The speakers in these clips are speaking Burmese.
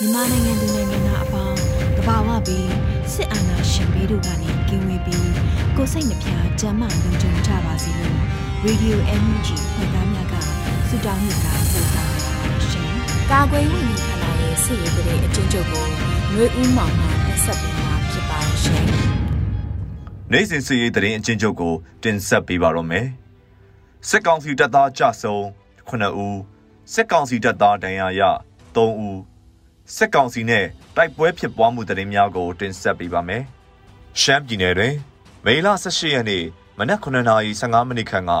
မြန်မာနိုင်ငံသူနိုင်ငံသားအပေါင်းတဘာဝပြီးစစ်အာဏာရှင်ဘေးတို့ကနေကင်းဝေးပြီးကိုစိတ်နှပြကျမ်းမာလုံခြုံကြပါစေလို့ Radio NUG ဖွဲ့သားများကဆုတောင်းမြတ်တာပို့တာပါရှင်။ကာကွယ်ဝင်ကြီးဌာနရဲ့စစ်ရေးတရေအကျဉ်းချုပ်ကိုမျိုးဦးမောင်မှဆက်ပေးမှာဖြစ်ပါရှင်။နိုင်စဉ်စစ်ရေးတရင်အကျဉ်းချုပ်ကိုတင်ဆက်ပေးပါတော့မယ်။စစ်ကောင်စီတပ်သားကြဆုံ9ဦးစစ်ကောင်စီတပ်သားဒဏ်ရာရ3ဦး စစ်ကောင်စီနဲ့တိုက်ပွဲဖြစ်ပွားမှုသတင်းများကိုတင်ဆက်ပေးပါမယ်။ရှမ်းပြည်နယ်တွင်မေလ18ရက်နေ့မနက်9:15မိနစ်ခန့်က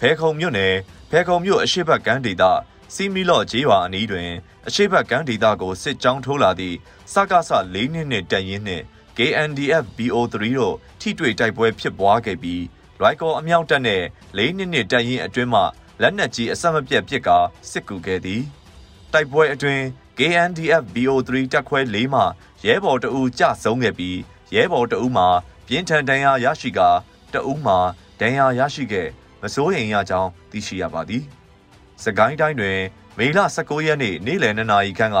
ဖဲခုံမြို့နယ်ဖဲခုံမြို့အရှိတ်ဘက်ကမ်းဒေသစီမီလော့ဂျေးရွာအနီးတွင်အရှိတ်ဘက်ကမ်းဒေသကိုစစ်ကြောင်းထိုးလာသည့်စကားဆ၄နှစ်နဲ့တပ်ရင်းနှင့် KNDF BO3 တို့ထိတွေ့တိုက်ပွဲဖြစ်ပွားခဲ့ပြီးရိုက်ကော်အမြောက်တပ်နဲ့၄နှစ်နဲ့တပ်ရင်းအတွင်းမှလက်နက်ကြီးအဆက်မပြတ်ပစ်ကာစစ်ကူခဲ့သည်တိုက်ပွဲအတွင်း KNDF BO3 တပ်ခွဲ၄မှရဲဘော်တအူကြဆုံးခဲ့ပြီးရဲဘော်တအူမှာပြင်းထန်ဒဏ်ရာရရှိကာတအူမှာဒဏ်ရာရရှိခဲ့မစိုးရိမ်ရကြောင်းသိရှိရပါသည်။စကိုင်းတိုင်းတွင် မေလ19ရက်နေ့နေ့လယ်2နာရီခန့်က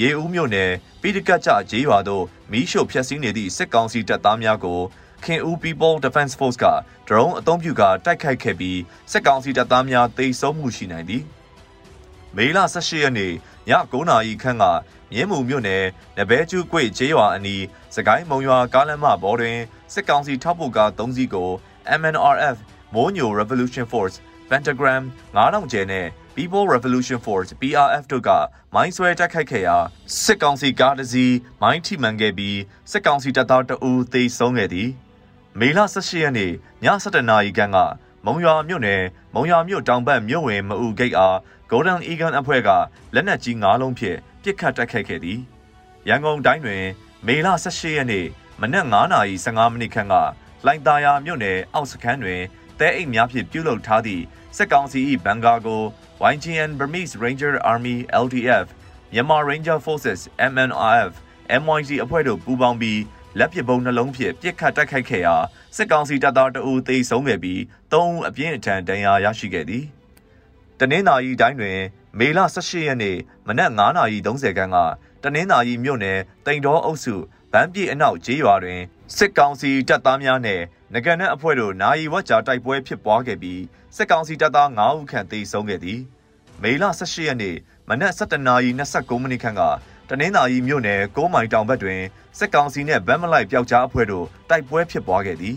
ရေဦးမြို့နယ်ပိတကတ်ကြဂျေးရွာသို့မီးရှို့ဖျက်ဆီးနေသည့်စစ်ကောင်စီတပ်သားများကိုခင်ဦး People Defense Force ကဒရုန်းအုံပြုကတိုက်ခိုက်ခဲ့ပြီးစစ်ကောင်စီတပ်သားများတိတ်ဆုံးမှုရှိနိုင်သည်။ မေလ18ရက်နေ့ည9နာရီခန့်ကမြင်းမူမြို့နယ်နဘဲကျူးကွေကျေးရွာအနီးစကိုင်းမုံရွာကားလမ်းမဘော်တွင်စစ်ကောင်စီထောက်ပို့ကား3စီးကို MNRF မိုးညို Revolution Force Pentagram 9000ကျဲနဲ့ People Revolution Force PRF တို့ကမိုင်းဆွဲတိုက်ခိုက်ခဲ့ရာစစ်ကောင်စီကားတစ်စီးမိုင်းထိမှန်ခဲ့ပြီးစစ်ကောင်စီတပ်သားတအူးသေဆုံးခဲ့သည် မေလ18ရက်နေ့ည7:00နာရီခန့်က မုံရွာမြို့နယ်မုံရွာမြို့တောင်ဘက်မြို့ဝင်မအူဂိတ်အား Golden Eagle အဖွဲ့ကလက်နက်ကြီး၅လုံးဖြင့်ပစ်ခတ်တိုက်ခိုက်ခဲ့သည်ရန်ကုန်တိုင်းတွင် မေလ18ရက်နေ့မနက်9:15မိနစ်ခန့်ကလိုင်တာယာမြို့နယ်အောက်စခန်းတွင်တဲအိမ်များဖြင့်ပြုလုပ်ထားသည့်စက်ကောင်စီ၏ဘန်ကာကို YGN Burmese Ranger Army LDF မြန်မာ Ranger Forces MNRF MYC အဖွဲ့တို့ပူးပေါင်းပြီးလက်ပစ်ဗုံးနှလုံးဖြင့်ပစ်ခတ်တိုက်ခိုက်ခဲ့ရာ စစ်ကောင်စီတပ်သားတအူသေဆုံးခဲ့ပြီး၃ဦးအပြင်းအထန်ဒဏ်ရာရရှိခဲ့သည်တနင်္သာရီတိုင်းတွင် မေလ18ရက်နေ့မနက်9:30ခန်းကတနင်္သာရီမြို့နယ်တိန်တော်အုပ်စုဗန်းပြေအနောက်ကျေးရွာတွင်စစ်ကောင်စီတပ်သားများနဲ့ငကန်နက်အဖွဲ့တို့နာယီဝတ်ကြာတိုက်ပွဲဖြစ်ပွားခဲ့ပြီးစစ်ကောင်စီတပ်သား9ဦးခန့်သေဆုံးခဲ့သည် မေလ18ရက်နေ့မနက်7:29မိနစ်ခန့်က တနင်္သာရီမြို့နယ်ကိုးမိုင်တောင်ဘက်တွင်စစ်ကောင်စီနှင့်ဗန်းမလိုက်ပျောက်ကြားအဖွဲ့တို့တိုက်ပွဲဖြစ်ပွားခဲ့သည်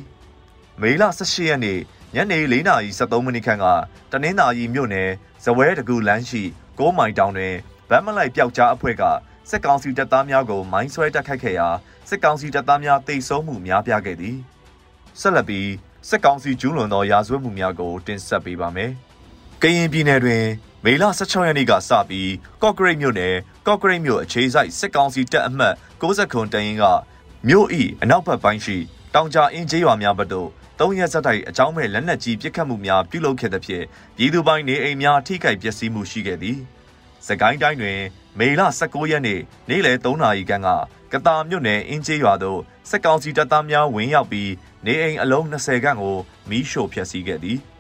မေလ18ရက်နေ့ညနေ4:73မိနစ်ခန့်ကတနင်္သာရီမြို့နယ်ဇဝဲတကူလမ်းရှိကိုးမိုင်တောင်တွင်ဗန်းမလိုက်ပျောက်ကြားအဖွဲ့ကစစ်ကောင်စီတပ်သားများကိုမိုင်းဆွဲတိုက်ခိုက်ခဲ့ရာစစ်ကောင်စီတပ်သားများတိတ်ဆုံးမှုများပြားခဲ့သည်ဆက်လက်ပြီးစစ်ကောင်စီကျူးလွန်သောရာဇဝတ်မှုများကိုတင်ဆက်ပေးပါမယ်။ကရင်ပြည်နယ်တွင် မေလ16ရက်နေ့ကစပြီးကော့ဂရိတ်မြို့နယ်ကော့ဂရိတ်မြို့အခြေစိုက်စစ်ကောင်စီတပ်အမှတ်60ခွန်တရင်ကမြို့ဤအနောက်ဘက်ပိုင်းရှိတောင်ကြားအင်းကျေးရွာများဘက်သို့သုံးရက်ဆက်တိုက်အကြောင်းမဲ့လက်နက်ကြီးပစ်ခတ်မှုများပြုလုပ်ခဲ့သဖြင့်ပြည်သူပိုင်းနေအိမ်များထိခိုက်ပျက်စီးမှုရှိခဲ့သည်။စကိုင်းတိုင်းတွင် မေလ19ရက်နေ့နေ့လယ်3နာရီခန့်ကကတာမြို့နယ်အင်းကျေးရွာသို့စစ်ကောင်စီတပ်သားများဝင်ရောက်ပြီးနေအိမ်အလုံး20ခန့်ကိုမီးရှို့ဖျက်ဆီးခဲ့သည်။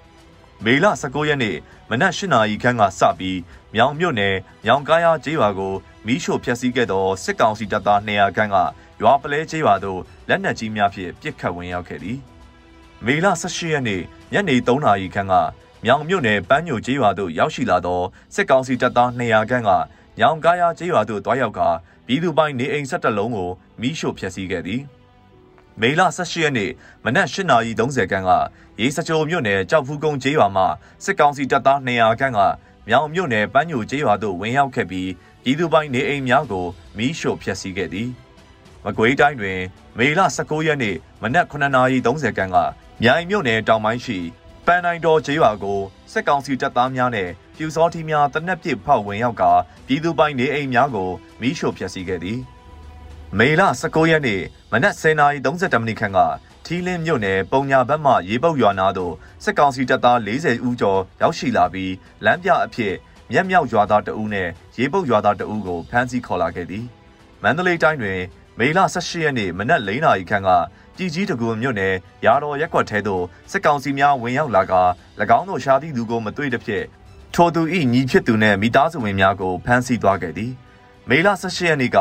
မေလ19ရက်နေ့မနက်၈နာရီခန့်ကစပြီးမြောင်မြို့နယ်မြောင်ကားရကျေးရွာကိုမီးရှို့ဖျက်ဆီးခဲ့သောစစ်ကောင်စီတပ်သား200ခန့်ကရွာပလဲကျေးရွာသို့လက်နက်ကြီးများဖြင့်ပစ်ခတ်ဝင်ရောက်ခဲ့သည်။မေလ18ရက်နေ့ညနေ3နာရီခန့်ကမြောင်မြို့နယ်ပန်းညိုကျေးရွာသို့ရောက်ရှိလာသောစစ်ကောင်စီတပ်သား200ခန့်ကညောင်ကားရကျေးရွာသို့တွားရောက်ကာပြည်သူပိုင်နေအိမ်17လုံးကိုမိရှို့ဖျက်ဆီးခဲ့သည် မေလ18ရက်နေ့မနက်8:30ခန်းကရေစကြိုမြို့နယ်ကြောက်ဖူးကုန်းကျေးရွာမှစစ်ကောင်စီတပ်သား200ခန့်ကမြောင်မြို့နယ်ပန်းညိုကျေးရွာသို့ဝင်ရောက်ခဲ့ပြီးပြည်သူပိုင်နေအိမ်များကိုမိရှို့ဖျက်ဆီးခဲ့သည်မကွေးတိုင်းတွင် မေလ19ရက်နေ့မနက်9:30ခန်းကမြိုင်မြို့နယ်တောင်ပိုင်းရှိပန်းနိုင်တော်ကျေးရွာကိုစစ်ကောင်စီတပ်သားများနဲ့ပြူစောထီများတနက်ပြစ်ဖောက်ဝင်ရောက်ကပြည်သူပိုင်နေအိမ်များကိုမိရှို့ဖျက်ဆီးခဲ့သည် မေလ19ရက်နေ့မနက်10:30မိနစ်ခန့်ကထီးလင်းမြို့နယ်ပုံညာဘက်မှရေပုတ်ရွာနာသို့စစ်ကောင်စီတပ်သား40ဦးကျော်ရောက်ရှိလာပြီးလမ်းပြအဖြစ်မြက်မြောက်ရွာသားတအူးနဲ့ရေပုတ်ရွာသားတအူးကိုဖမ်းဆီးခေါ်လာခဲ့သည်မန္တလေးတိုင်းတွင် မေလ18ရက်နေ့မနက်4နာရီခန့်ကပြည်ကြီးတကူမြို့နယ်ရာတော်ရက်ကွက်ထဲသို့စစ်ကောင်စီများဝင်ရောက်လာက၎င်းတို့ရှားသည့်သူကိုမတွေ့တဲ့ဖြစ်ထိုသူ၏ညီဖြစ်သူနှင့်မိသားစုဝင်များကိုဖမ်းဆီးသွားခဲ့သည် မေလ18ရက်နေ့က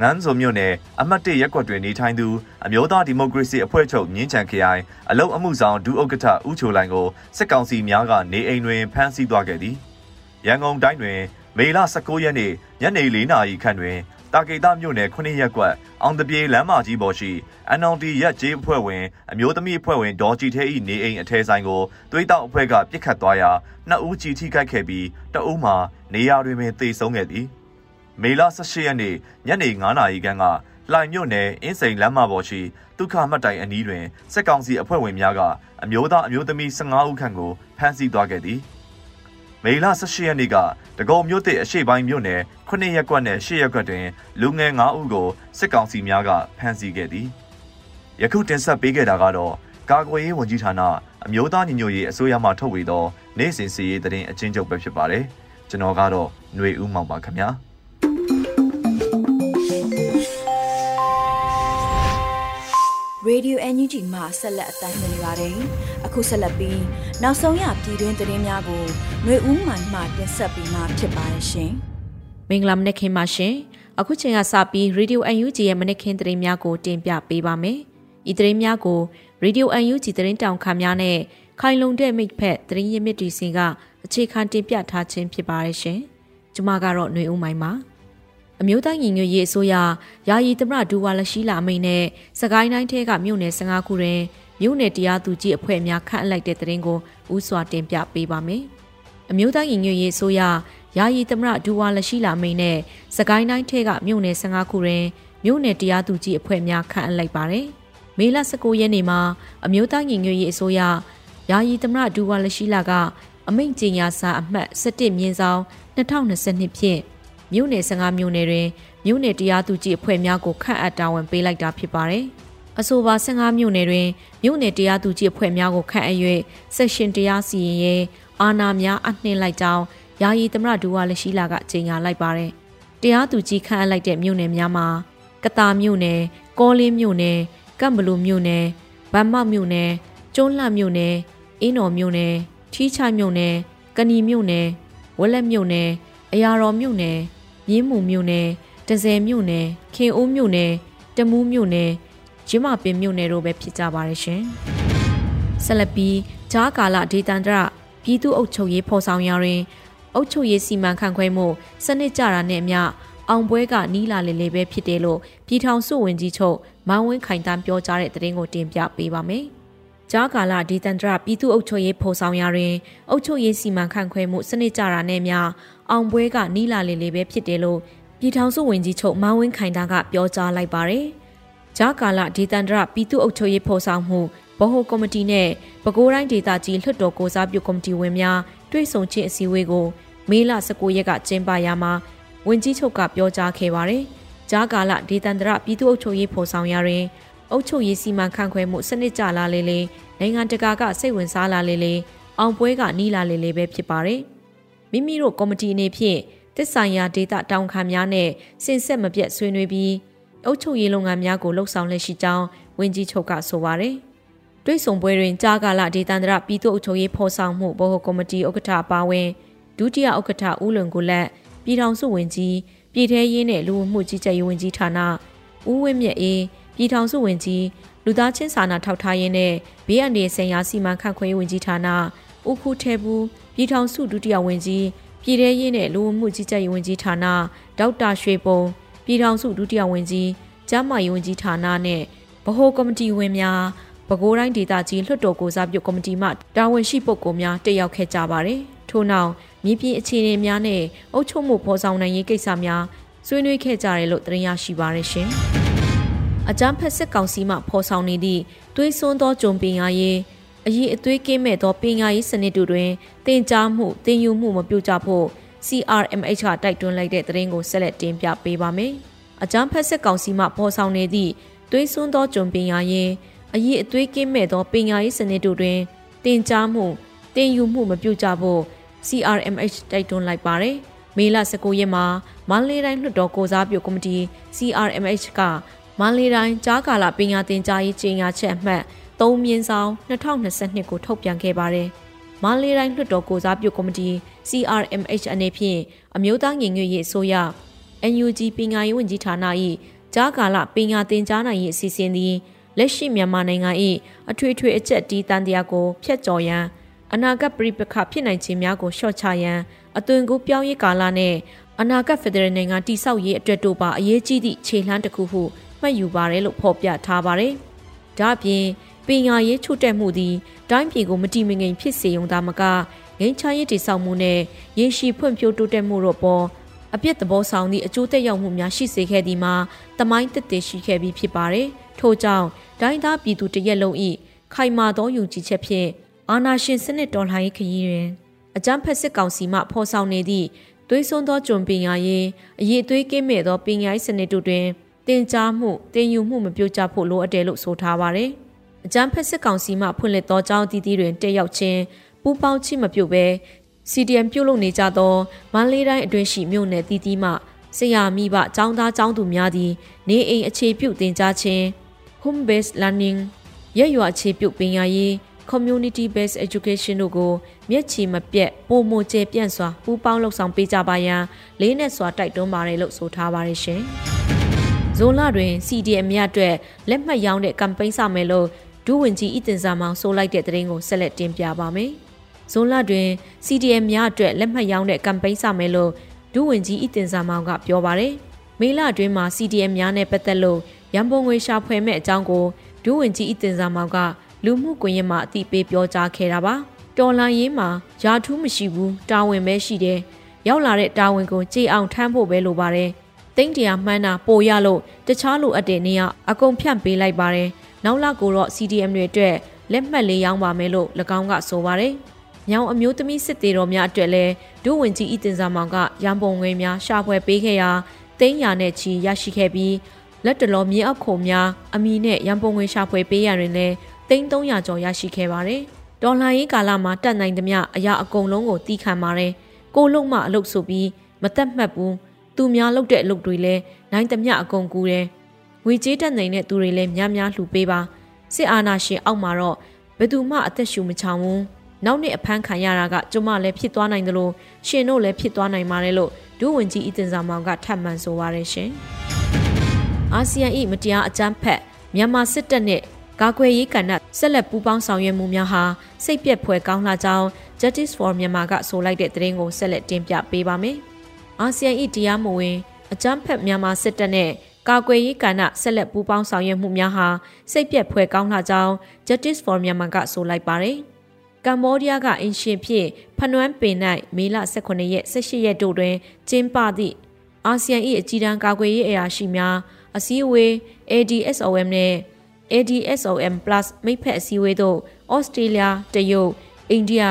ငန်းစုံမြို့နယ်အမှတ်၁ရက်ကွက်တွင်နေထိုင်သူအမျိုးသားဒီမိုကရေစီအဖွဲ့ချုပ်မြင်းချံခရိုင်အလုံအမှုဆောင်ဒုဥက္ကဋ္ဌဦးချိုလိုင်ကိုစစ်ကောင်စီများကနေအိမ်တွင်ဖမ်းဆီးသွားခဲ့သည်ရန်ကုန်တိုင်းတွင် မေလ19ရက်နေ့ညနေ4နာရီခန့်တွင်တာကေတာမြို့နယ်9ရက်ကွက်အောင်တပြေလမ်းမကြီးပေါ်ရှိ NLD ရက်ကျေးအဖွဲ့ဝင်အမျိုးသမီးအဖွဲ့ဝင်ဒေါ်ကြည်ထဲ၏နေအိမ်အထဲဆိုင်ကိုသွေးတောက်အဖွဲ့ကပြစ်ခတ်သွားရာနှစ်ဦးကြီးထိခိုက်ခဲ့ပြီးတအုပ်မှာနေရာတွင်ပင်သေဆုံးခဲ့သည် မေလ18ရက်နေ့ညနေ9နာရီခန့်ကလှိုင်မြို့နယ်အင်းစိန်လမ်းမပေါ်ရှိဒုက္ခမှတ်တိုင်အနီးတွင်စစ်ကောင်စီအဖွဲ့ဝင်များကအမျိုးသားအမျိုးသမီး15ဦးခန့်ကိုဖမ်းဆီးသွားခဲ့သည်မေလ18ရက်နေ့ကတကုံမြို့သစ်အရှိပိုင်းမြို့နယ်9ရက်ကွက်နဲ့10ရက်ကွက်တွင်လူငယ်9ဦးကိုစစ်ကောင်စီများကဖမ်းဆီးခဲ့သည်ယခုတင်ဆက်ပေးခဲ့တာကတော့ကာကွယ်ရေးဝန်ကြီးဌာနအမျိုးသားညီညွတ်ရေးအစိုးရမှထုတ်ဝေသောနိုင်စဉ်စီရေးသတင်းအချင်းချုပ်ပဲဖြစ်ပါတယ်ကျွန်တော်ကတော့ຫນွေဦးမောင်ပါခင်ဗျာ Radio NUG မှာဆက်လက်အသံလွှင့်နေပါတယ်။အခုဆက်လက်ပြီးနောက်ဆုံးရပြည်တွင်းသတင်းများကိုຫນွေဦးမှမှတင်ဆက်ပေးမှာဖြစ်ပါတယ်ရှင်။ မင်္ဂလာမနက်ခင်းပါရှင်အခုချိန်ကစပြီး Radio UNG ရဲ့မနက်ခင်းသတင်းများကိုတင်ပြပေးပါမယ်ဤသတင်းများကို Radio UNG သတင်းတောင်ခါများနဲ့ခိုင်လုံတဲ့မိတ်ဖက်သတင်းရင်းမြစ်တီစင်ကအခြေခံတင်ပြထားခြင်းဖြစ်ပါတယ်ရှင်ကျွန်မကတော့ຫນွေဦးမိုင်းပါ အမျိုးသားညီညွတ်ရေးအစိုးရယာယီသမရဒူဝါလရှိလာအမိန်နဲ့စကိုင်းတိုင်းထဲကမြို့နယ်15ခုတွင်မြို့နယ်တရားသူကြီးအဖွဲ့များခန့်အပ်လိုက်တဲ့သတင်းကိုဥစွာတင်ပြပေးပါမယ်။အမျိုးသားညီညွတ်ရေးအစိုးရယာယီသမရဒူဝါလရှိလာမိန်နဲ့စကိုင်းတိုင်းထဲကမြို့နယ်15ခုတွင်မြို့နယ်တရားသူကြီးအဖွဲ့များခန့်အပ်လိုက်ပါတယ်။မေလ19ရက်နေ့မှာအမျိုးသားညီညွတ်ရေးအစိုးရယာယီသမရဒူဝါလရှိလာကအမိန့်ကြေညာစာအမှတ်17မြင်းဆောင်2022ဖြင့် မြို့နယ်15မြို့နယ်တွင်မြို့နယ်တရားသူကြီးအဖွဲ့များကိုခန့်အပ်တာဝန်ပေးလိုက်တာဖြစ်ပါတယ်။အဆိုပါ15မြို့နယ်တွင်မြို့နယ်တရားသူကြီးအဖွဲ့များကိုခန့်အပ်၍ဆက်ရှင်တရားစီရင်ရေးအာဏာများအနှင်းလိုက်ကြောင်းယာယီသမရဒူဝါလက်ရှိလာကကြေညာလိုက်ပါတယ်။တရားသူကြီးခန့်အပ်လိုက်တဲ့မြို့နယ်များမှာကတာမြို့နယ်၊ကောလင်းမြို့နယ်၊ကမ်ဘလူမြို့နယ်၊ဗန်မောက်မြို့နယ်၊ကျွန်းလှမြို့နယ်၊အင်းတော်မြို့နယ်၊ထီးချိုင်မြို့နယ်၊ကဏီမြို့နယ်၊ဝက်လက်မြို့နယ်၊အရာတော်မြို့နယ်၊ မြင်းမူမြို့နယ်၊တဇယ်မြို့နယ်၊ခင်အိုးမြို့နယ်၊တမူးမြို့နယ်၊ရင်းမပင်မြို့နယ်တို့ပဲဖြစ်ကြပါရဲ့ရှင်။ဆက်လက်ပြီးဂျားကာလဒေတန္တရပြည်သူ့အုပ်ချုပ်ရေးဖော်ဆောင်ရာတွင်အုပ်ချုပ်ရေးစီမံခန့်ခွဲမှုစနစ်ကြတာနဲ့အမျှအောင်ပွဲကနီးလာလေလေပဲဖြစ်တယ်လို့ပြည်ထောင်စုဝန်ကြီးချုပ်မောင်ဝင်းခိုင်တန်းပြောကြားတဲ့သတင်းကိုတင်ပြပေးပါမယ်။ကြားကာလဒေသန္တရပြည်သူ့အုပ်ချုပ်ရေးဖော်ဆောင်ရာတွင်အုပ်ချုပ်ရေးစီမံခန့်ခွဲမှုစနစ်ကြတာနဲ့အမျှ အောင်ပွဲကနီးလာလေလေပဲဖြစ်တယ်လို့ပြည်ထောင်စုဝန်ကြီးချုပ်မောင်ဝင်းခိုင်တန်းကပြောကြားလိုက်ပါတယ်။ကြားကာလဒေသန္တရပြည်သူ့အုပ်ချုပ်ရေးဖော်ဆောင်မှုဗဟိုကော်မတီနဲ့ပဲခူးတိုင်းဒေသကြီးလွှတ်တော်ကိုစားပြုကော်မတီဝင်များတွေ့ဆုံခြင်းအစည်းအဝေးကိုမေလ19ရက်ကကျင်းပရာမှာဝန်ကြီးချုပ်ကပြောကြားခဲ့ပါတယ်။ကြားကာလဒေသန္တရပြည်သူ့အုပ်ချုပ်ရေးဖော်ဆောင်ရာတွင်အုပ်ချုပ်ရေးစီမံခန့်ခွဲမှုစနစ်ကြလာလေလေနိုင်ငံတကာကစိတ်ဝင်စားလာလေလေအောင်ပွဲကနီးလာလေလေပဲဖြစ်ပါတယ်။ မိမိတို့ကော်မတီအနေဖြင့်တစ်ဆိုင်ရာဒေတာတောင်ခံများနဲ့စင်ဆက်မပြတ်ဆွေးနွေးပြီးအုပ်ချုပ်ရေးလုပ်ငန်းများကိုလှုပ်ဆောင်လက်ရှိကြောင်းဝန်ကြီးချုပ်ကဆိုပါတယ်။တွိတ်ဆုံပွဲတွင်ကြားကာလဒေသန္တရပြည်သူ့အုပ်ချုပ်ရေးဖော်ဆောင်မှုဗဟိုကော်မတီဥက္ကဋ္ဌပါဝင်ဒုတိယဥက္ကဋ္ဌဦးလွန်ကိုလက်ပြည်ထောင်စုဝန်ကြီးပြည်ထရေးနဲ့လူဝင်မှုကြီးကြပ်ရေးဝန်ကြီးဌာနဦးဝင်းမြတ်အေးပြည်ထောင်စုဝန်ကြီးလူသားချင်းစာနာထောက်ထားရေးနဲ့ဘေးအန္တရာယ်ဆိုင်ရာစီမံခန့်ခွဲရေးဝန်ကြီးဌာနဦးခုထဲဘူး ပြည်ထောင်စုဒုတိယဝန်ကြီးပြည်ထရေးနဲ့လူဝမှုကြီးကြပ်ရေးဝန်ကြီးဌာနဒေါက်တာရွှေပုံပြည်ထောင်စုဒုတိယဝန်ကြီးကျန်းမာရေးဝန်ကြီးဌာနနဲ့ဗဟိုကော်မတီဝင်များပဲခူးတိုင်းဒေသကြီးလွှတ်တော်ကိုစားပြုကော်မတီမှတာဝန်ရှိပုဂ္ဂိုလ်များတက်ရောက်ခဲ့ကြပါတယ်။ထို့နောက်မြေပြင်အခြေအနေများနဲ့အုပ်ချုပ်မှုဖော်ဆောင်နိုင်ရေးကိစ္စများဆွေးနွေးခဲ့ကြတယ်လို့သတင်းရရှိပါရရှင်။အကြမ်းဖက်စစ်ကောင်စီမှဖော်ဆောင်နေသည့်သွေးစွန်းသောဂျုံပင်ရရေး အရေးအသွေးကင်းမဲ့သောပညာရေးစနစ်တို့တွင်တင်ကြားမှုတင်ယူမှုမပြုကြဖို့ CRMH ကတိုက်တွန်းလိုက်တဲ့သတင်းကိုဆက်လက်တင်ပြပေးပါမယ်။အကြမ်းဖက်စစ်ကောင်စီမှပေါ်ဆောင်နေသည့်သွေးစွန်းသောဂျုံပင်ရရေးအရေးအသွေးကင်းမဲ့သောပညာရေးစနစ်တို့တွင်တင်ကြားမှုတင်ယူမှုမပြုကြဖို့ CRMH တိုက်တွန်းလိုက်ပါတယ်။မေလ19ရက်မှာမန္တလေးတိုင်းလွှတ်တော်ကိုစားပြုကော်မတီ CRMH ကမန္တလေးတိုင်းကြားကာလပညာသင်ကြားရေးကြေညာချက်အမှတ် 3မြင်းဆောင်2022ကိုထုတ်ပြန်ခဲ့ပါတယ်။မန္တလေးတိုင်းလွှတ်တော်ကိုစားပြုကော်မတီ CRMH အနေဖြင့်အမျိုးသားညီညွတ်ရေးအစိုးရ NUG ပညာရေးဝန်ကြီးဌာန၏ကြားကာလပညာသင်ကြားနိုင်ရေးအစီအစဉ်သည်လက်ရှိမြန်မာနိုင်ငံ၏အထွေထွေအကျက်တီးတန်တရားကိုဖျက်ကျော်ရန်အနာဂတ်ပြိပခဖြစ်နိုင်ခြင်းများကိုလျှော့ချရန်အသွင်ကူးပြောင်းရေးကာလနဲ့အနာဂတ်ဖက်ဒရယ်နိုင်ငံတည်ဆောက်ရေးအတွက်တို့ပါအရေးကြီးသည့်ခြေလှမ်းတစ်ခုဟုမှတ်ယူပါတယ်လို့ဖော်ပြထားပါတယ်။ဒါ့အပြင် ပညာရေးချို့တက်မှုသည်တိုင်းပြည်ကိုမတိမငိမ်ဖြစ်စေုံသာမကငင်းချရေးတည်ဆောက်မှုနဲ့ရေရှည်ဖွံ့ဖြိုးတိုးတက်မှုတို့ပေါ်အပြစ်သဘောဆောင်သည့်အကျိုးသက်ရောက်မှုများရှိစေခဲ့သည်မှာတမိုင်းတက်တည်ရှိခဲ့ပြီးဖြစ်ပါတယ်။ထို့ကြောင့်တိုင်းသားပြည်သူတရက်လုံး၏ခိုင်မာသောယုံကြည်ချက်ဖြင့်အာဏာရှင်စနစ်တော်လှန်ရေးခရီးတွင်အကြမ်းဖက်စစ်ကောင်စီမှဖော်ဆောင်နေသည့်သွေးစွန်းသောဂျွန်ပင်ယာရေးအရေးသွေးကင်းမဲ့သောပညာရေးစနစ်တို့တွင်တင်ကြားမှုတင်ယူမှုမပြုကြဖို့လိုအပ်တယ်လို့ဆိုထားပါတယ်။ အကြမ်းဖက်စစ်ကောင်စီမှဖွင့်လှစ်သောကြောင်းတည်တည်တွင်တက်ရောက်ခြင်းပူပေါင်းချိမပြုတ်ပဲ CDM ပြုတ်လုပ်နေကြသောမန္တလေးတိုင်းအတွင်းရှိမြို့နယ်တည်တည်မှဆရာမိဘចောင်းသားចောင်းသူများသည် နေအိမ်အခြေပြုတင်ကြားခြင်း home based learning ရက်ရွာအခြေပြုပညာရေး community based education တို့ကိုမျက်ခြေမပြတ်ပုံမကျပြန့်စွာပူးပေါင်းလှုပ်ဆောင်ပေးကြပါရန်လေးနဲ့စွာတိုက်တွန်းပါတယ်လို့ဆိုထားပါတယ်ရှင်။ဇွန်လတွင် CDM မြအတွက်လက်မှတ်ရောင်းတဲ့ကမ်ပိန်းစမယ်လို့ ဒူးဝင်ကြီးဤတင်စာမောင်ဆိုလိုက်တဲ့သတင်းကိုဆက်လက်တင်ပြပါမယ်။ဇွန်လတွင် CDM မြအတွက်လက်မှတ်ရောင်းတဲ့ကမ်ပိန်းစမယ်လို့ဒူးဝင်ကြီးဤတင်စာမောင်ကပြောပါတယ်။မေလအတွင်းမှာ CDM များနဲ့ပတ်သက်လို့ရန်ပုံငွေရှာဖွေမဲ့အကြောင်းကိုဒူးဝင်ကြီးဤတင်စာမောင်ကလူမှုကွန်ရက်မှာအသိပေးပြောကြားခဲ့တာပါတော်လန်ရေးမှာယာထူးမရှိဘူးတာဝန်ပဲရှိတယ်ရောက်လာတဲ့တာဝန်ကိုကြည်အောင်ထမ်းဖို့ပဲလိုပါတယ်တိန့်တရားမှန်းတာပိုရလို့တခြားလိုအပ်တဲ့နေရာအကုန်ဖြန့်ပေးလိုက်ပါတယ် နောက်လကိုတော့ CDM တွေအတွက်လက်မှတ်လေးရောင်းပါမယ်လို့၎င်းကဆိုပါတယ်ညောင်အမျိုးသမီးစစ်သေးတော်များအတွက်လည်းဒုဝင်ကြီးဤတင်စာမောင်ကရန်ပုံငွေများရှာဖွေပေးခဲ့ရာတိန့်ရာနဲ့ချီရရှိခဲ့ပြီးလက်တလောမြေအောက်ခုံများအမီနဲ့ရန်ပုံငွေရှာဖွေပေးရရင်လည်းသိန်း300ကျော်ရရှိခဲ့ပါတယ်။ဒေါ်လာရေးကာလမှာတက်နိုင်သမျှအရာအကုန်လုံးကိုတီးခံပါတယ်။ကိုလုံမှအလုပ်ဆိုပြီးမတက်မှတ်ဘူး။သူများလုပ်တဲ့အလုပ်တွေလည်းနိုင်သမျှအကုန်ကူတယ်။ ငွေကြေးတက်နိုင်တဲ့သူတွေလည်းများများလှူပေးပါ။စစ်အာဏာရှင်အောက်မှာတော့ဘယ်သူမှအသက်ရှူမချောင်ဘူး။နောက်နှစ်အဖမ်းခံရတာကကျမလည်းဖြစ်သွားနိုင်တယ်လို့ရှင်တို့လည်းဖြစ်သွားနိုင်ပါတယ်လို့ဒုဝန်ကြီးအီတင်စာမောင်ကထပ်မံဆိုပါရရှင်။အာဆီယံ၏မတရားအကြမ်းဖက်မြန်မာစစ်တပ်နဲ့ကာကွယ်ရေးကဏ္ဍဆက်လက်ပူးပေါင်းဆောင်ရွက်မှုများဟာစိတ်ပြက်ဖွယ်ကောင်းလာကြောင်း Justice for Myanmar ကဆိုလိုက်တဲ့သတင်းကိုဆက်လက်တင်ပြပေးပါမယ်။အာဆီယံ၏တရားမဝင်အကြမ်းဖက်မြန်မာစစ်တပ်နဲ့ ကာကွယ်ရေးကဏ္ဍဆက်လက်ပူးပေါင်းဆောင်ရွက်မှုများဟာစိတ်ပြက်ဖွယ်ကောင်းလာကြောင်း Justice for Myanmar ကဆိုလိုက်ပါတယ်။ကမ္ဘောဒီးယားကအင်ရှင်ဖြစ်ဖနွမ်းပင်၌မေလ18ရက်18ရက်တို့တွင်ကျင်းပသည့်အာဆီယံ၏အကြီးတန်းကာကွယ်ရေးအရာရှိများအစည်းအဝေး ADSOM နဲ့ ADSOM+ မိဖက်အစည်းအဝေးသို့ဩစတြေးလျတရုတ်အိန္ဒိယ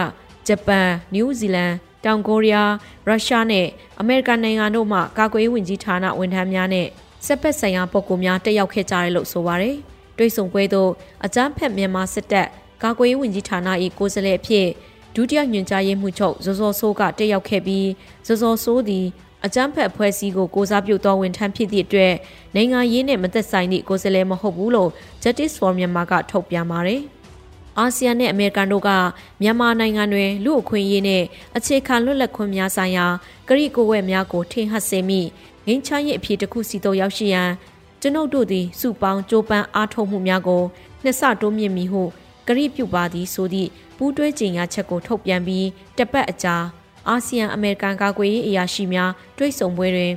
ဂျပန်နယူးဇီလန်တောင်ကိုရီးယားရုရှားနဲ့အမေရိကန်နိုင်ငံတို့မှကာကွယ်ရေးဝန်ကြီးဌာနဝန်ထမ်းများနဲ့ စစ်ပတ်ဆိုင်ရာပုဂ္ဂိုလ်များတက်ရောက်ခဲ့ကြတယ်လို့ဆိုပါတယ်။တွိတ်ဆုံပွဲသို့အကြမ်းဖက်မြန်မာစစ်တပ်ကာကွယ်ရေးဝန်ကြီးဌာန၏ကိုယ်စားလှယ်အဖြစ်ဒုတိယညွှန်ကြားရေးမှူးချုပ်ဇော်ဇော်စိုးကတက်ရောက်ခဲ့ပြီးဇော်ဇော်စိုးသည်အကြမ်းဖက်အဖွဲ့အစည်းကိုကိုစားပြုသောဝန်ထမ်းဖြစ်သည့်အတွက်နိုင်ငံရေးနဲ့မသက်ဆိုင်သည့်ကိုယ်စားလှယ်မဟုတ်ဘူးလို့ Justice for Myanmar ကထုတ်ပြန်ပါတယ်။အာဆီယံနဲ့အမေရိကန်တို့ကမြန်မာနိုင်ငံတွင်လူအခွင့်အရေးနဲ့အခြေခံလွတ်လပ်ခွင့်များဆိုင်ရာကရိကိုဝဲများကိုထင်ဟပ်စေမိ ငင်းချရေးအဖြစ်တစ်ခုစီသို့ရောက်ရှိရန်ကျွန်ုပ်တို့သည်စုပေါင်းကြိုးပမ်းအားထုတ်မှုများကိုနှစ်ဆတိုးမြင့်မိဟုကကရိပြုပါသည်ဆိုသည့်ပူးတွဲကြေညာချက်ကိုထုတ်ပြန်ပြီးတပတ်အကြာအာဆီယံအမေရိကန်ကာကွယ်ရေးအရာရှိများတွိတ်ဆုံပွဲတွင်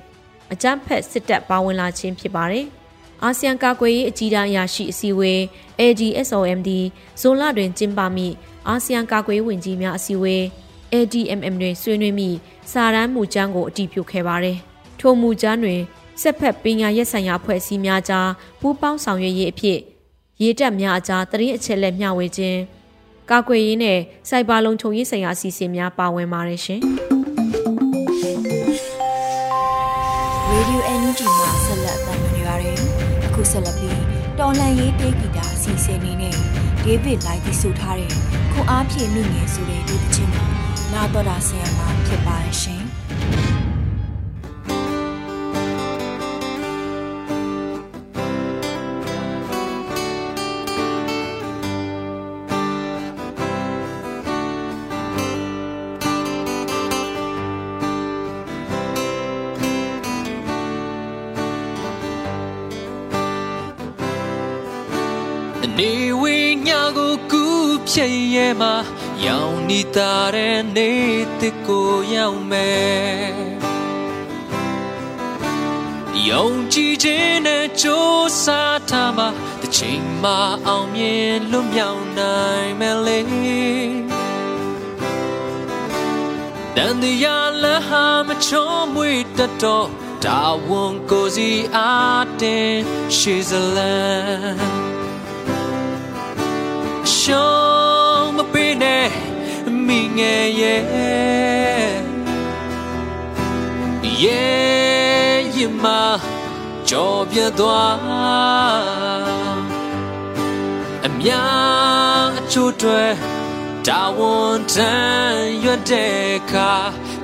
အကြမ်းဖက်စစ်တပ်ပါဝင်လာခြင်းဖြစ်ပါတယ်။အာဆီယံကာကွယ်ရေးအကြီးတန်းအရာရှိအစည်းအဝေး AGSOMD ဇွန်လတွင်ကျင်းပမိအာဆီယံကာကွယ်ရေးဝန်ကြီးများအစည်းအဝေး ADMM တွင်ဆွေးနွေးမိစာရန်မူကျန်းကိုအတည်ပြုခဲ့ပါတယ်။ ထိုမူကျန်းတွင်ဆက်ဖက်ပညာရေးဆိုင်ရာအဖွဲ့အစည်းများကြားပူးပေါင်းဆောင်ရွက်ရေးအဖြစ်ရေတပ်များအကြားတရင်အချက်လက်မျှဝေခြင်းကာကွယ်ရေးနဲ့စိုက်ဘာလုံခြုံရေးဆိုင်ရာအစီအစဉ်များပါဝင်ပါတယ်ရှင်။ Radio Energy မှာဆက်လက်တင်ပြနေပါတယ်။အခုဆက်လက်ပြီးတော်လန်ရေးတေးဂီတာအစီအစဉ်လေးနဲ့ David Light တီးဆိုထားတဲ့ခွန်အားဖြည့်မိငယ်ဆိုတဲ့ဒီသချင်းကိုနာတော်တာဆရာမှာဖြစ်ပါတယ်ရှင်။။ နေဝေညာကိုကူးဖြည့်ရဲမှာရောင်နေတာတဲ့နေတစ်ကိုရောက်မယ်။ယုံကြည်ခြင်းနဲ့ကြိုးစားထားမှာတစ်ချိန်မှအောင်မြင်လွတ်မြောက်နိုင်မယ်လေ။တန်တရားလဟာမချုံးမွေတတ်တော့ဒါဝန်ကိုစီအားတင်ရှိစလန် ရှုံးမပေးနဲ့မိငယ်ရဲ့ရဲ့ရင်မကြော်ပြသွားအများအချို့တွေတာဝန်တန်ရွတ်တဲ့အခါ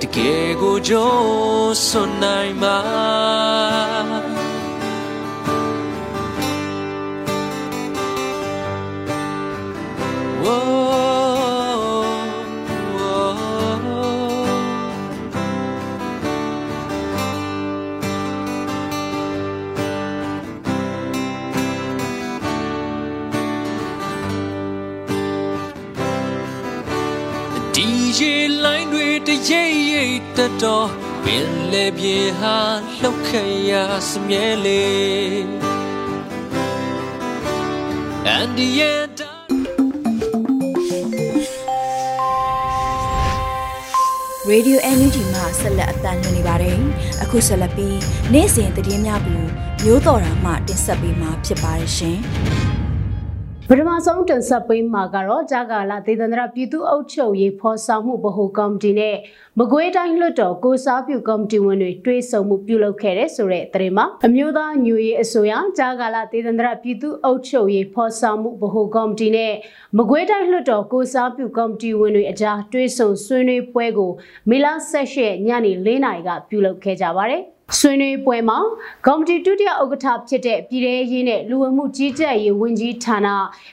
တကယ်ကိုကြိုးစွန်နိုင်မှာ ဒီရေလိုင်းတွေတရိပ်ရိပ်တက်တော့ပင်လေပြေဟာလှုပ်ခရစမြဲလေ and the end Radio Energy မှာဆက်လက်အသံလွှင့်နေပါတယ်။အခုဆက်လက်ပြီးနေ့စဉ်သတင်းများကိုမျိုးတော်တာမှတင်ဆက်ပေးမှာဖြစ်ပါတယ်ရှင်။ ပထမဆုံးတင်ဆက်ပေးမှာကတော့ဂျာကာလာဒေသန္တရပြည်သူ့အုပ်ချုပ်ရေးဖော်ဆောင်မှုဗဟိုကော်မတီနဲ့မကွေးတိုင်းလွှတ်တော်ကိုစားပြုကော်မတီဝင်တွေတွဲဆုံမှုပြုလုပ်ခဲ့တဲ့ဆိုတဲ့သတင်းမှာအမျိုးသားညွေရေးအစိုးရဂျာကာလာဒေသန္တရပြည်သူ့အုပ်ချုပ်ရေးဖော်ဆောင်မှုဗဟိုကော်မတီနဲ့မကွေးတိုင်းလွှတ်တော်ကိုစားပြုကော်မတီဝင်တွေအကြားတွဲဆုံဆွေးနွေးပွဲကိုမေလ16ရက်ညနေ4နာရီကပြုလုပ်ခဲ့ကြပါတယ်။ ဆွေးနွေးပွဲမှာကော်မတီဒုတိယဥက္ကဋ္ဌဖြစ်တဲ့ပြည်ထရေးနဲ့လူဝင်မှုကြီးကြပ်ရေးဝန်ကြီးဌာန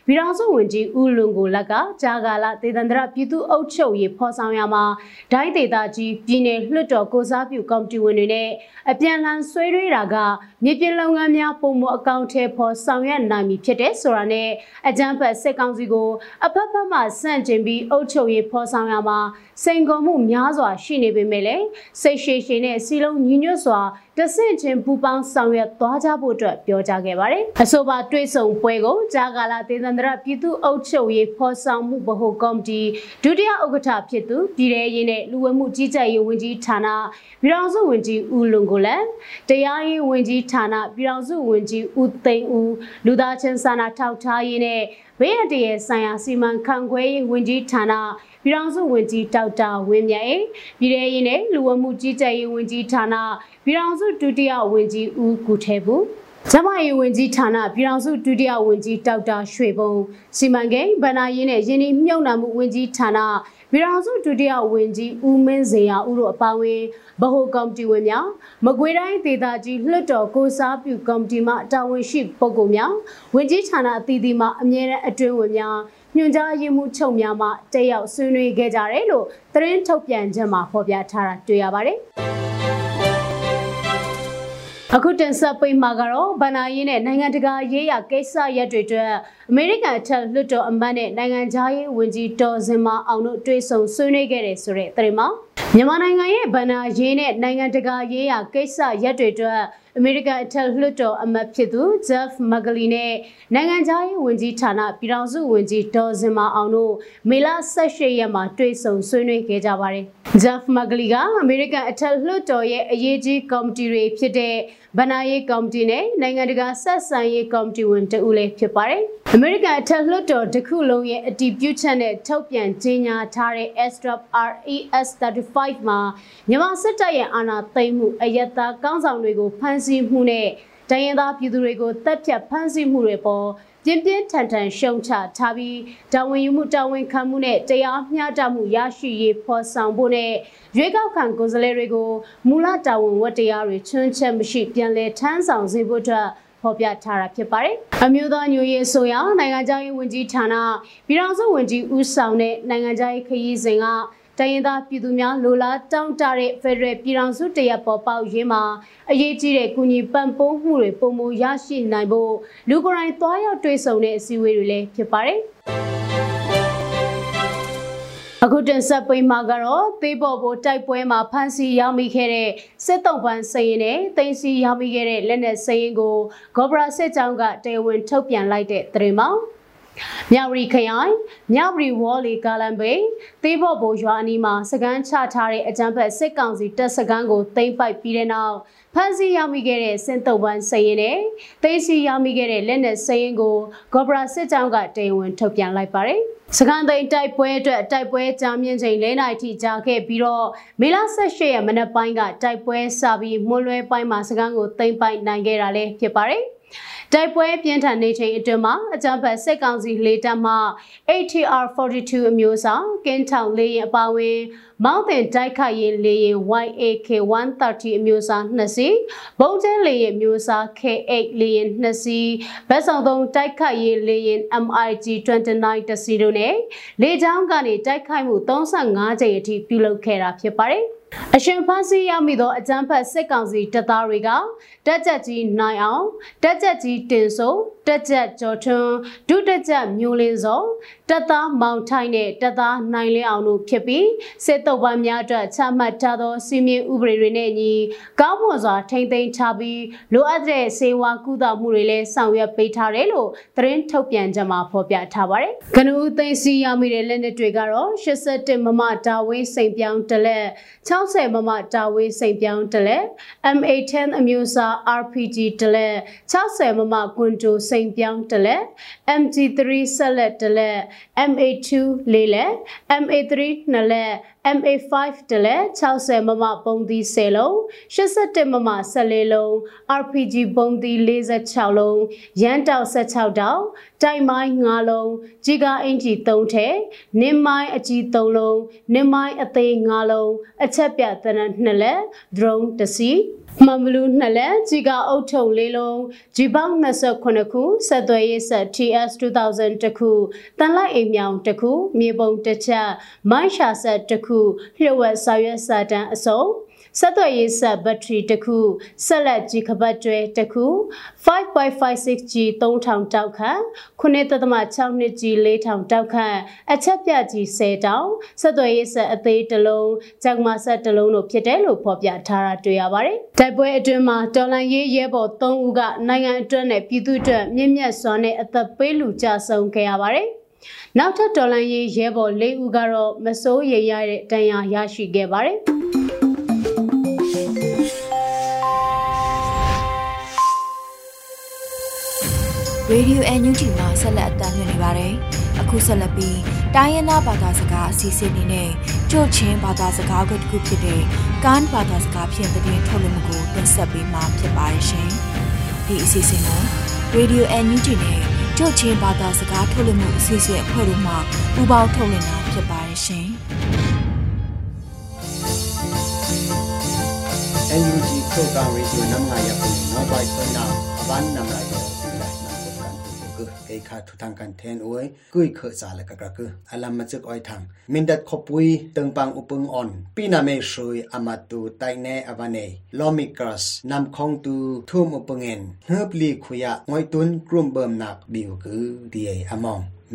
ပြည်ထောင်စုဝန်ကြီးဦးလွန်ကိုလက်ကဂျာကာလာဒေသန္တရပြည်သူ့အုပ်ချုပ်ရေးဖော်ဆောင်ရမှာဒိုင်းဒေသကြီးပြည်내လွှတ်တော်ကိုစားပြုကော်မတီဝင်တွေနဲ့အပြန်လှန်ဆွေးနွေးတာကမြေပြင်လုပ်ငန်းများပုံမအကောင့်ထဲပေါ်ဆောင်ရွက်နိုင်ပြီဖြစ်တဲ့ဆိုတာနဲ့အကြမ်းဖက်စစ်ကောင်စီကိုအဖက်ဖက်မှစန့်ကျင်ပြီးအုပ်ချုပ်ရေးဖော်ဆောင်ရမှာစိန်ခေါ်မှုများစွာရှိနေပေမဲ့လည်းစိတ်ရှည်ရှည်နဲ့စီလုံးညီညွတ်စွာတဆင့်ချင်းပူပေါင်းဆောင်ရွက်သွားကြဖို့အတွက်ပြောကြားခဲ့ပါတယ်။အဆိုပါတွဲဆုံပွဲကိုဂျာကာလာဒေသန္တရပြည်သူ့အုပ်ချုပ်ရေးဖော်ဆောင်မှုဗဟိုကော်မတီဒုတိယဥက္ကဋ္ဌဖြစ်သူပြည်ထရေးနဲ့လူဝင်မှုကြီးကြပ်ရေးဝန်ကြီးဌာနပြည်ထောင်စုဝန်ကြီးဦးလွန်ကိုလန်တရားရေးဝန်ကြီးဌာနပြည်ထောင်စုဝန်ကြီးဦးသိန်းဦးလူသားချင်းစာနာထောက်ထားရေးနဲ့ဘေးအန္တရာယ်ဆိုင်ရာစီမံခန့်ခွဲရေးဝန်ကြီးဌာနပြည်ထောင်စုဝန်ကြီးဒေါက်တာဝင်းမြတ်အေးပြည်ထရေးနဲ့လူဝင်မှုကြီးကြပ်ရေးဝန်ကြီးဌာနပြည်ထောင်စုဒုတိယဝန်ကြီးဦးကုထဲဘူးကျမရေးဝန်ကြီးဌာနပြည်ထောင်စုဒုတိယဝန်ကြီးဒေါက်တာရွှေဘုံစီမံကိန်းဗဏ္ဍာရေးနဲ့ယင်းနှမြုပ်နှံမှုဝန်ကြီးဌာန ပြည်ထောင်စုဒုတိယဝန်ကြီးဦးမင်းစေရဦးတို့အပါအဝင်ဗဟိုကော်မတီဝင်များမကွေးတိုင်းဒေသကြီးလွှတ်တော်ကိုစားပြုကော်မတီမှတာဝန်ရှိပုဂ္ဂိုလ်များဝန်ကြီးဌာနအသီးသီးမှအမြဲတမ်းအတွင်းဝင်များညွှန်ကြားရေးမှူးချုပ်များမှတက်ရောက်ဆွေးနွေးခဲ့ကြတယ်လို့သတင်းထုတ်ပြန်ချက်မှာဖော်ပြထားတာတွေ့ရပါတယ်။အခုတင်ဆက်ပေးမှာကတော့ဗနာရေးနဲ့နိုင်ငံတကာရေးရာကိစ္စရပ်တွေအတွက် အမေရိကန်အထက်လွှတ်တော်အမတ်နဲ့နိုင်ငံခြားရေးဝန်ကြီးဒေါ်စင်မာအောင်တို့တွေ့ဆုံဆွေးနွေးခဲ့တယ်ဆိုတဲ့သတင်းမှာမြန်မာနိုင်ငံရဲ့ဗနာရေးနဲ့နိုင်ငံတကာရေးရာကိစ္စရပ်တွေအတွက်အမေရိကန်အထက်လွှတ်တော်အမတ်ဖြစ်သူ Jeff Magli နဲ့နိုင်ငံခြားရေးဝန်ကြီးဌာနပြည်ထောင်စုဝန်ကြီးဒေါ်စင်မာအောင်တို့မေလ18ရက်မှာတွေ့ဆုံဆွေးနွေးခဲ့ကြပါတယ်။ Jeff Magli ကအမေရိကန်အထက်လွှတ်တော်ရဲ့အရေးကြီးကော်မတီတွေဖြစ်တဲ့ ဗနာရေးကော်မတီနဲ့နိုင်ငံတကာဆက်ဆံရေးကော်မတီဝင်တဦးလည်းဖြစ်ပါတယ်။အမေရိကန်အထက်လွှတ်တော်တစ်ခုလုံးရဲ့အတည်ပြုချက်နဲ့ထုတ်ပြန်ကြေညာထားတဲ့ SDRP RES 35မှာမြန်မာစစ်တပ်ရဲ့အာဏာသိမ်းမှုအယက်သားကောင်းဆောင်တွေကိုဖမ်းဆီးမှုနဲ့တိုင်းရင်းသားပြည်သူတွေကိုတပ်ဖြတ်ဖမ်းဆီးမှုတွေပေါ် ပြင်းပြင်းထန်ထန်ရှုံချထားပြီးတာဝန်ယူမှုတာဝန်ခံမှုနဲ့တရားမျှတမှုရရှိရေးဖော်ဆောင်ဖို့နဲ့ရွေးကောက်ခံကိုယ်စားလှယ်တွေကိုမူလတာဝန်ဝတ္တရားတွေချွန်းချက်မရှိပြန်လည်ထမ်းဆောင်စေဖို့အတွက်ဖော်ပြထားတာဖြစ်ပါတယ်။အမျိုးသားညွရေးအစိုးရနိုင်ငံခြားရေးဝန်ကြီးဌာနပြည်ထောင်စုဝန်ကြီးဦးဆောင်တဲ့နိုင်ငံခြားရေးခရီးစဉ်က တိုင်းရင်းသားပြည်သူများလိုလားတောင်းတတဲ့ဖက်ဒရယ်ပြည်ထောင်စုတရက်ပေါ်ပေါက်ရင်းမှာအရေးကြီးတဲ့ကုညီပံ့ပိုးမှုတွေပုံမူရရှိနိုင်ဖို့လူကိုယ်တိုင်သွားရောက်တွေ့ဆုံတဲ့အစည်းအဝေးတွေလည်းဖြစ်ပါတယ်။အခုတင်ဆက်ပေးမှာကတော့သေးပေါ်ပေါ်တိုက်ပွဲမှာဖမ်းဆီးရမိခဲ့တဲ့စစ်တုံးပန်းစရင်နဲ့တင်စီရမိခဲ့တဲ့လက်နက်စရင်ကိုဂေါဘရာစစ်ကြောင်းကတရားဝင်ထုတ်ပြန်လိုက်တဲ့သတင်းမှာ မြဝရီခရိုင်မြဝရီဝေါ်လီကာလန်ဘေးသေးဘော့ဘိုရွာအနီးမှာစကန်ချထားတဲ့အကြံဖက်စစ်ကောင်စီတပ်စကန်ကိုသိမ်းပိုက်ပြီးတဲ့နောက်ဖမ်းဆီးရမိခဲ့တဲ့စင်တုပ်ပန်းစရင်နဲ့သိမ်းဆီးရမိခဲ့တဲ့လက်နက်စရင်ကိုဂေါဘရာစစ်ကြောင်းကတေဝင်ထုတ်ပြန်လိုက်ပါတယ်စကန်သိန်းတိုက်ပွဲအတွက်တိုက်ပွဲကြာမြင့်ချိန်၄နာရီထိကြာခဲ့ပြီးတော့မေလ18ရက်မနက်ပိုင်းကတိုက်ပွဲစပြီးမွန်းလွဲပိုင်းမှာစကန်ကိုသိမ်းပိုက်နိုင်ခဲ့တာလည်းဖြစ်ပါတယ်။ တိုက်ပွဲပြင်းထန်နေချိန်အတွင်းမှာအကြမ်းဖက်စစ်ကောင်စီလေတပ်မှ ATR 42အမျိုးအစားကင်းထောင်လေရင်အပါအဝင် မောင်းတင်တိုက်ခိုက်ရင်လေရင် YAK 130အမျိုးအစား2စီးဘုံကျဲလေရင်မျိုးအစား K8 လေရင်2စီးဗက်ဆောင်သုံးတိုက်ခိုက်ရင်လေရင် MIG 29တစီးတို့နဲ့လေကြောင်းကနေတိုက်ခိုက်မှု35ကြိမ်အထိပြုလုပ်ခဲ့တာဖြစ်ပါတယ် အရှင်ဖန်စီရမိသောအကြမ်းဖက်စစ်ကောင်စီတပ်သားတွေကတက်ကြက်ကြီးနိုင်အောင်တက်ကြက်ကြီးတင်စိုးတက်ကြက်ကျော်ထွန်းဒုတက်ကြက်မျိုးလင်းစောတက်သားမောင်ထိုင်းနဲ့တက်သားနိုင်လင်းအောင်တို့ဖြစ်ပြီးစစ်တုပ်ပန်းများအတွက်ချမှတ်ထားသောစီမင်းဥပဒေတွေနဲ့ညီကောင်းမွန်စွာထိမ့်သိမ်းထားပြီးလိုအပ်တဲ့စေဝါကုသမှုတွေလည်းဆောင်ရွက်ပေးထားတယ်လို့သတင်းထုတ်ပြန်ကြမှာဖော်ပြထားပါတယ်။ကနဦးသိမ်းစီရမိတဲ့လက်နက်တွေကတော့87မမတာဝင်းစိန်ပြောင်းတလက်60မမတာဝင်းစိန်ပြောင်းတလက် MA10 အမျိုးအစား RPG တလက်60မမကွန်တိုစိန်ပြောင်းတလက် MG3 ဆက်လက်တလက် MA2 လေးလက် MA3 နှစ်လက် MA5 တလက်60မမပုံသီး10လုံး81မမ14လုံး RPG ပုံသီး46လုံးရန်တောက်16တောက်တိုင်မိုင်း9လုံးကြီးကားအင်ဂျီ3ထဲနင်းမိုင်းအကြီး3လုံးနင်းမိုင်းအသေး9လုံးအချက်ပြသန2လက် drone 1စီး မမလူနှစ်လက်ကြီးကအုတ်ထုံလေးလုံးဂျီပေါင်း29ခုဆက်သွယ်ရေးဆက် TS 2000တခုတန်လိုက်အိမ်မြောင်တခုမြေပုံတစ်ချက်မိုင်းရှာဆက်တခုလျှို့ဝှက်စာရွက်စာတမ်းအစုံ ဆက်သွယ်ရေးဆက်ဘက်ထရီတစ်ခုဆက်လက်ကြီးခပတ်တွဲတစ်ခု 5.56G 3000တောက်ခန့်9.6နှစ် G 4000တောက်ခန့်အချက်ပြကြီး10တောင်ဆက်သွယ်ရေးဆက်အသေးတစ်လုံးဂျက်မဆက်တစ်လုံးတို့ဖြစ်တယ်လို့ဖော်ပြထားတာတွေ့ရပါတယ်။တိုက်ပွဲအတွင်းမှာတော်လန်ရေးရဲဘော်3ဦးကနိုင်ငံအတွက်နဲ့ပြည်သူ့အတွက်မြင့်မြတ်စွာနဲ့အသက်ပေးလူကြဆုံးခဲ့ရပါတယ်။နောက်ထပ်တော်လန်ရေးရဲဘော်၄ဦးကတော့မစိုးရိမ်ရတဲ့တန်ရာရရှိခဲ့ပါတယ်။ Radio NUG မှာဆက်လက်အသံလွှင့်နေပါတယ်။အခုဆက်လက်ပြီးတိုင်းရင်းသားဘာသာစကားအစီအစဉ်နေနဲ့ကြို့ချင်းဘာသာစကားကတစ်ခုဖြစ်တဲ့ကန်ဘာသာစကားဖြင့်တည်ထုတ်လို့မကိုတင်ဆက်ပေးမှာဖြစ်ပါတယ်ရှင်။ဒီအစီအစဉ်ကို Radio NUG နဲ့ကြို့ချင်းဘာသာစကားထုတ်လွှင့်မှုအစီအစဉ်အဖွဲ့တို့မှပူးပေါင်းထုတ်လွှင့်တာဖြစ်ပါတယ်ရှင်။ NUG program radio nam nga ya pu no bai so na aban nam la yo ti la na ko kan tu ko คือ เอคาทุทางกันเทนอวยกุยเคอซาละกะกะคืออลัมมาจึกอ้อยทางมินดัดขปุยตึง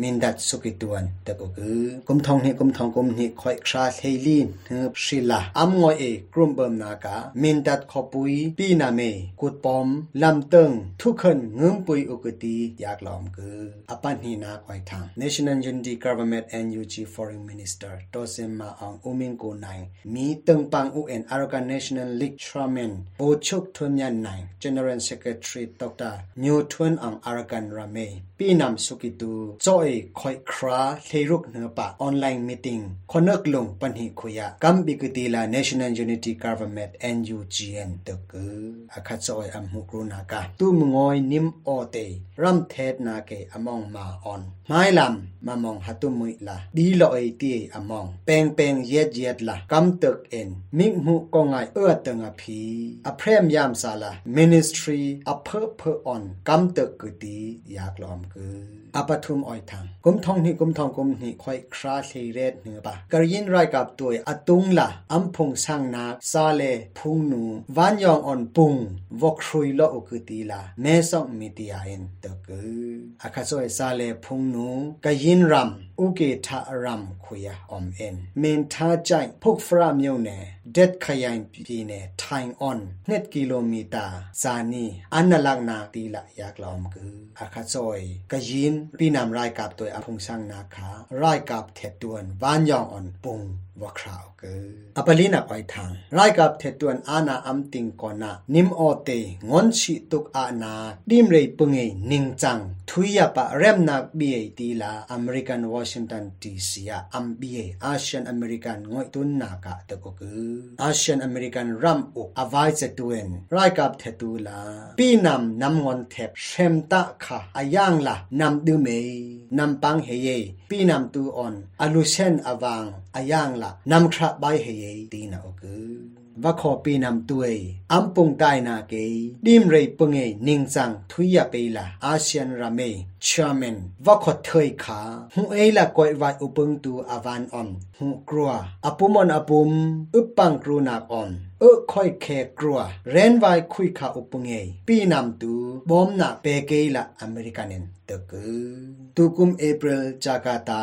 ปังอุปงอ่อนปีนาเมชุยอามาตูไตเนอวานเนลอมิกัสนำของตูทุ่มอุปงเงินเฮือบลีขุยะงอยตุนกลุ่มเบิ่มหนักบิวคือดีเออมองมินดัดสุกิตวนแต่ก็คือกุมทองนี่กุมทองกุมนี่คอยคราเฮลีนเฮบชิลาอัมงอยเอกรุมเบิมนากามินดัดขปุยปีนาเมกุดปอมลำเติงทุกคนเงิมปุยอุกตีอยากลอมคืออปันฮีนาคอยทาง National Unity Government NUG Foreign Minister โตเซมมาอังอุมิงกูนายมีตึงปัง UN Arakan National League Chairman โบชุกทุนยันนาย General Secretary Dr. New Twin Ang Arakan Rame ปีนำสุกิตูโจอ ยคอยคราเทรุกเนปะออนไลน์มีติ้งคนนึกลงปัญหิคุยะกัมบิกตีลา National Unity Government NUGN ตะกืออาคัดโจอยอัมหุกรุนากาตูมงอยนิมโอเตรัมเทศนาเกอมองมาออนไม้ลำมามองหัตุมุยละดีลอยตีอมองเปงเปงเย็ดเย็ดละกัมตึกเอ็นมิกมุกงไงเอื้อตึงอพีอเพรมยามซาลา Ministry อเพอเพอออนกัมตึกกตีอยากลอมคืออปทุมอ้อย ทางกุมทองนี่กุมทองกุมนี่ค่อยคราเทเรดเนือปะกระยินไรกับตัวอตุงละอัมพงสังนาซาเลพุงนูวันยองอ่อนปุงวกครุยโลอุกตีละแม่ส่งมีตียาเอ็นตะกืออาคาโซเอซาเลพุงนูกระยินรำอุเกทารำคุยอมเอ็นเมนท่าใจพกฟรามยงเน เด็ดขยันปีเนทายออนเน็ตกิโลเมตรซานีอันนลักนาตีละอยากลอมกืออาคาโซยกะยินพี่นำรายกับตัวอภงสังนาคารายกับเทตวนวานยองอ่อนปุงวคราวกืออปลินาไปทางรายกับเทตวนอานาอัมติงกอนานิมโอเตงอนชิตุกอานาดิมเรยปุงเอนิงจังทุยปะเรมนักบีเอตีลาอเมริกันวอชิงตันดีซียอัมบีเออาเซียนอเมริกันงอยตุนนากะตะกกืออาเซียนอเมริกันรัมอุอวายเจตวนรายกับเทตูลาปีนำนำงอนเทปเชมตะค่ะอายังละนำดูเมนำปังเฮเย ปีนำตูออนอลูเชนอวังอายังละนำคราบายเฮเยตีนาอกือว่าขอปีนำตัวอัมปุงไตนาเกดิมเรยปุงเอนิงจังทุยเปลาอาเซียนราเม chairman ဝါခတ်ထွေခါဟူအေလာကိုဝိုင်ဥပင်းတူအဝန်အွန်ဟူကရောအပုမွန်အပုမဥပန်ကရုနာအွန်အခွိုက်ခဲကရောရန်ဝိုင်ခွိခါဥပငေပီနမ်တူဘ ோம் နာပေကေလာအမေရိကန်တကတူကုမ်ဧပြီလဂျာကာတာ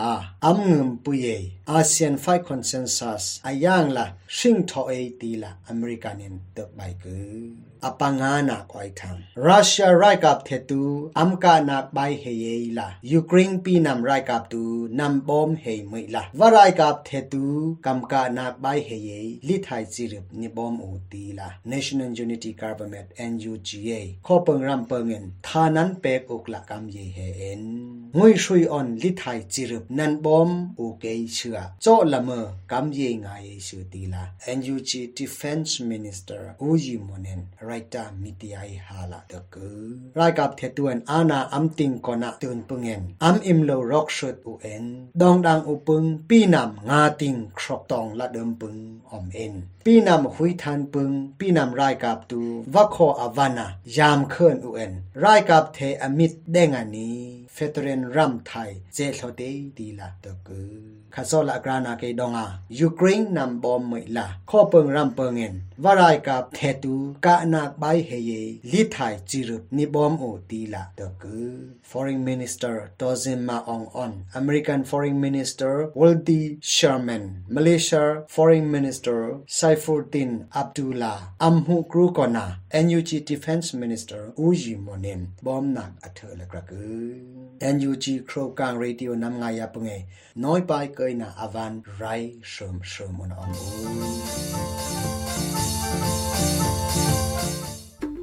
အမ်ငမ်ပူယေအာဆီယန်ဖိုင်ကွန်ဆန်ဆပ်အယန်လာရှင်ထောအေတီလာအမေရိကန်နတဘိုင်ကအပငါနာခွိုက်ထံရုရှားရိုက်ကပ်ထေတူအမ်ကာနာဘိုင်ဟ he la. Ukraine pi nam rai kap tu, nam bom he mai la. Va rai kap the tu, kam ca na bai he ye li thai chi rip ni bom u ti la. National Unity Government NUGA kho pang ram pang en, tha nan pe ok la kam ye he en. Ngui shui on li thai chi rip nan bom u ke chua. Cho la mơ kam ye nga ye su ti la. NUG Defense Minister Uji Monen raita miti ai hala ta ku rai kap the tu an ana am ting kon kona tun pungen am im lo rock shot u en dong dang u pung pi nam nga ting khrok tong la dum pung om en pi nam hui than pung pi nam rai kap tu va kho avana yam khön u en rai kap the amit deng ani veteran ram thai je thlote ti la de ku ခါစောလာဂရနာကေဒေါငါယူကရိ န်းနမ်ဘောမိလာခောပငရမ်ပငင်ဝရိုင်ကထေတူကာနာဘိုင်ဟေယေလိထိုင်ဂျီရုနိဘောမအိုတီလာတကူ Foreign Minister Tozin Ma Ong On American Foreign Minister Waldi Sherman Malaysia Foreign Minister Saifuddin Abdullah Amhu Kru Kona NUG Defense Minister Uji Monin Bom Nak Athela Kraku NUG Krokang Radio Nam Ngaya Punge Noi Pai Koi Na Avan Rai Shum Shum On On